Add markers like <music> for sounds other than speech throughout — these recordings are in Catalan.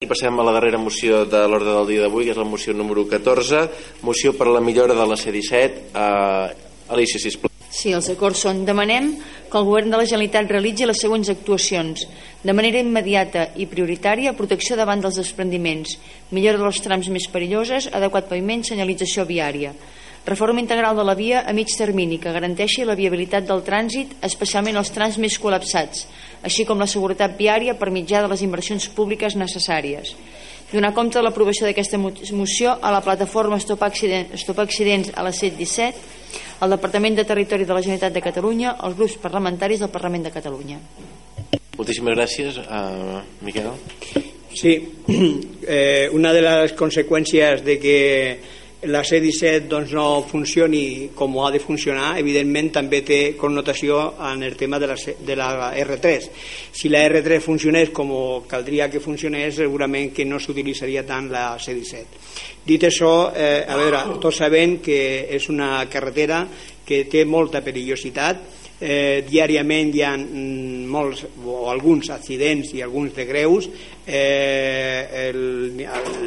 I passem a la darrera moció de l'ordre del dia d'avui, que és la moció número 14, moció per a la millora de la C-17. Uh, Alicia, sisplau. Sí, els acords són demanem que el govern de la Generalitat realitzi les següents actuacions de manera immediata i prioritària protecció davant dels desprendiments millora dels trams més perilloses adequat paviment, senyalització viària reforma integral de la via a mig termini que garanteixi la viabilitat del trànsit, especialment els trams més col·lapsats, així com la seguretat viària per mitjà de les inversions públiques necessàries. Donar compte de l'aprovació d'aquesta moció a la plataforma Stop, Accident, Stop Accidents a la 717, al Departament de Territori de la Generalitat de Catalunya, als grups parlamentaris del Parlament de Catalunya. Moltíssimes gràcies, uh, Miquel. Sí, <clears throat> eh, una de les conseqüències de que la C-17 doncs, no funcioni com ha de funcionar, evidentment també té connotació en el tema de la, de la R3. Si la R3 funcionés com caldria que funcionés, segurament que no s'utilitzaria tant la C-17. Dit això, eh, a veure, tots sabem que és una carretera que té molta perillositat, eh, diàriament hi ha mm, molts o alguns accidents i alguns de greus. Eh,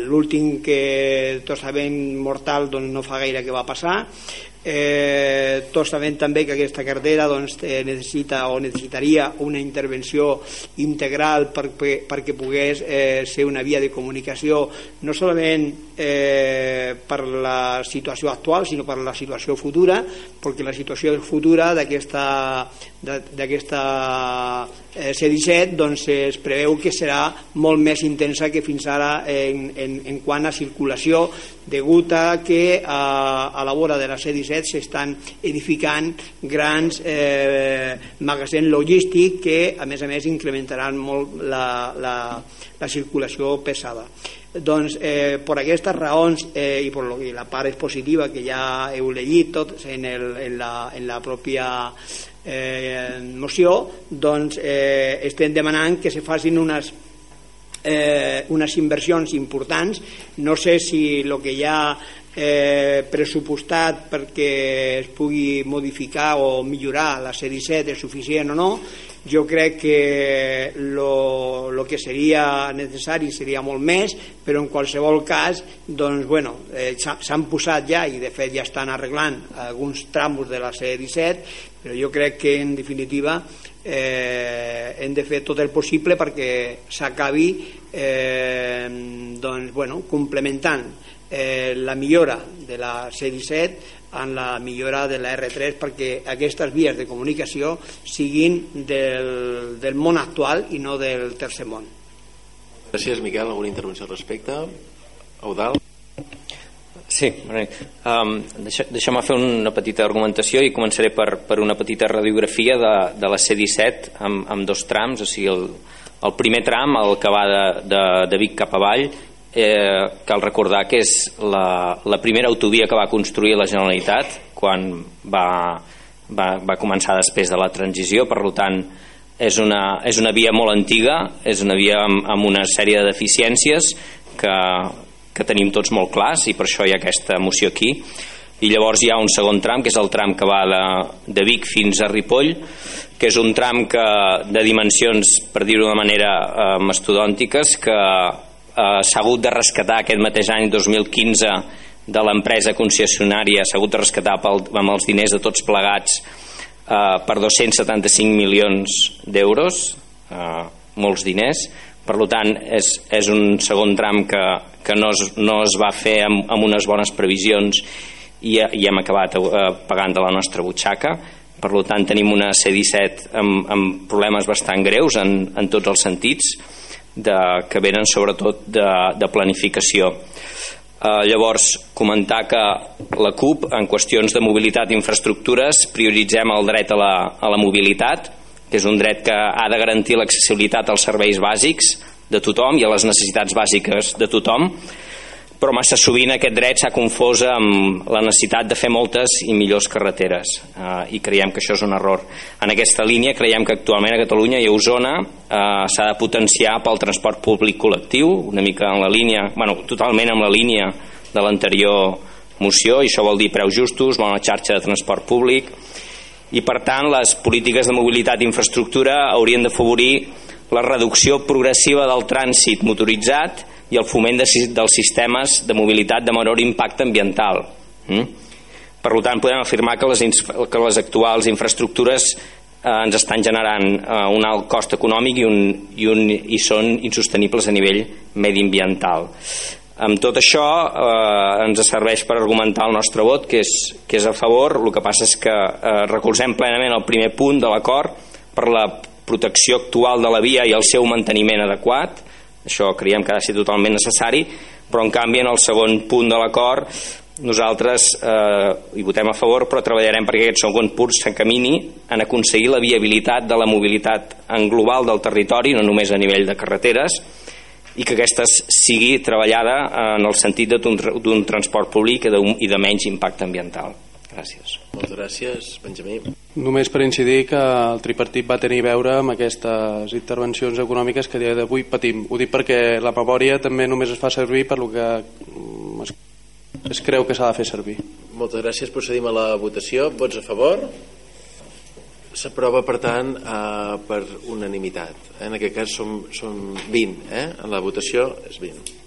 l'últim que tots sabem mortal doncs no fa gaire que va passar Eh, tots sabem també que aquesta cartera doncs, eh, necessita o necessitaria una intervenció integral perquè, perquè pogués eh, ser una via de comunicació no solament eh, per la situació actual sinó per la situació futura perquè la situació futura d'aquesta eh, C-17 doncs, es preveu que serà molt més intensa que fins ara en, en, en quant a circulació degut a que a, a la vora de la C-17 s'estan edificant grans eh, magasins logístics que a més a més incrementaran molt la, la, la circulació pesada. Doncs eh, per aquestes raons eh, i per lo que la part expositiva que ja heu llegit tot en, el, en, la, en la pròpia eh, moció doncs eh, estem demanant que se facin unes eh, unes inversions importants no sé si el que hi ha eh, pressupostat perquè es pugui modificar o millorar la C-17 és suficient o no jo crec que el que seria necessari seria molt més però en qualsevol cas doncs, bueno, eh, s'han posat ja i de fet ja estan arreglant alguns tramos de la C-17 però jo crec que en definitiva eh, hem de fer tot el possible perquè s'acabi eh, doncs, bueno, complementant eh, la millora de la C-17 en la millora de la R3 perquè aquestes vies de comunicació siguin del, del món actual i no del tercer món. Gràcies, Miquel. Alguna intervenció al respecte? Eudal? Sí, um, deixa, deixa'm fer una petita argumentació i començaré per, per una petita radiografia de, de la C-17 amb, amb dos trams, o sigui, el, el primer tram, el que va de, de, de Vic cap avall, eh, cal recordar que és la, la primera autovia que va construir la Generalitat quan va, va, va començar després de la transició, per tant és una, és una via molt antiga, és una via amb, amb una sèrie de deficiències que, que tenim tots molt clars i per això hi ha aquesta moció aquí. I llavors hi ha un segon tram que és el tram que va de, de Vic fins a Ripoll que és un tram que, de dimensions per dir-ho d'una manera eh, mastodòntiques que eh, s'ha hagut de rescatar aquest mateix any 2015 de l'empresa concessionària. S'ha hagut de rescatar pel, amb els diners de tots plegats eh, per 275 milions d'euros eh, molts diners per tant és, és un segon tram que, que no, es, no es va fer amb, amb unes bones previsions i, i hem acabat eh, pagant de la nostra butxaca per tant tenim una C-17 amb, amb problemes bastant greus en, en tots els sentits de, que venen sobretot de, de planificació. Eh, llavors, comentar que la CUP, en qüestions de mobilitat i infraestructures, prioritzem el dret a la, a la mobilitat, que és un dret que ha de garantir l'accessibilitat als serveis bàsics de tothom i a les necessitats bàsiques de tothom, però massa sovint aquest dret s'ha confós amb la necessitat de fer moltes i millors carreteres eh, i creiem que això és un error. En aquesta línia creiem que actualment a Catalunya i a Osona eh, s'ha de potenciar pel transport públic col·lectiu, una mica en la línia, bueno, totalment en la línia de l'anterior moció i això vol dir preus justos, bona xarxa de transport públic i per tant les polítiques de mobilitat i infraestructura haurien d'afavorir la reducció progressiva del trànsit motoritzat i el foment de, dels sistemes de mobilitat de menor impacte ambiental. Mm? Per tant, podem afirmar que les, que les actuals infraestructures eh, ens estan generant eh, un alt cost econòmic i, un, i, un, i són insostenibles a nivell mediambiental. Amb tot això eh, ens serveix per argumentar el nostre vot, que és, que és a favor, el que passa és que eh, recolzem plenament el primer punt de l'acord per la protecció actual de la via i el seu manteniment adequat. Això creiem que ha de ser totalment necessari. Però en canvi en el segon punt de l'acord nosaltres eh, hi votem a favor però treballarem perquè aquest segon punt s'encamini en aconseguir la viabilitat de la mobilitat en global del territori no només a nivell de carreteres i que aquesta sigui treballada en el sentit d'un transport públic i de menys impacte ambiental Gràcies. Moltes gràcies, Benjamí. Només per incidir que el tripartit va tenir a veure amb aquestes intervencions econòmiques que a dia d'avui patim. Ho dic perquè la memòria també només es fa servir per lo que mm, es, es creu que s'ha de fer servir. Moltes gràcies. Procedim a la votació. Vots a favor? S'aprova, per tant, eh, per unanimitat. En aquest cas som, som 20. Eh? En la votació és 20.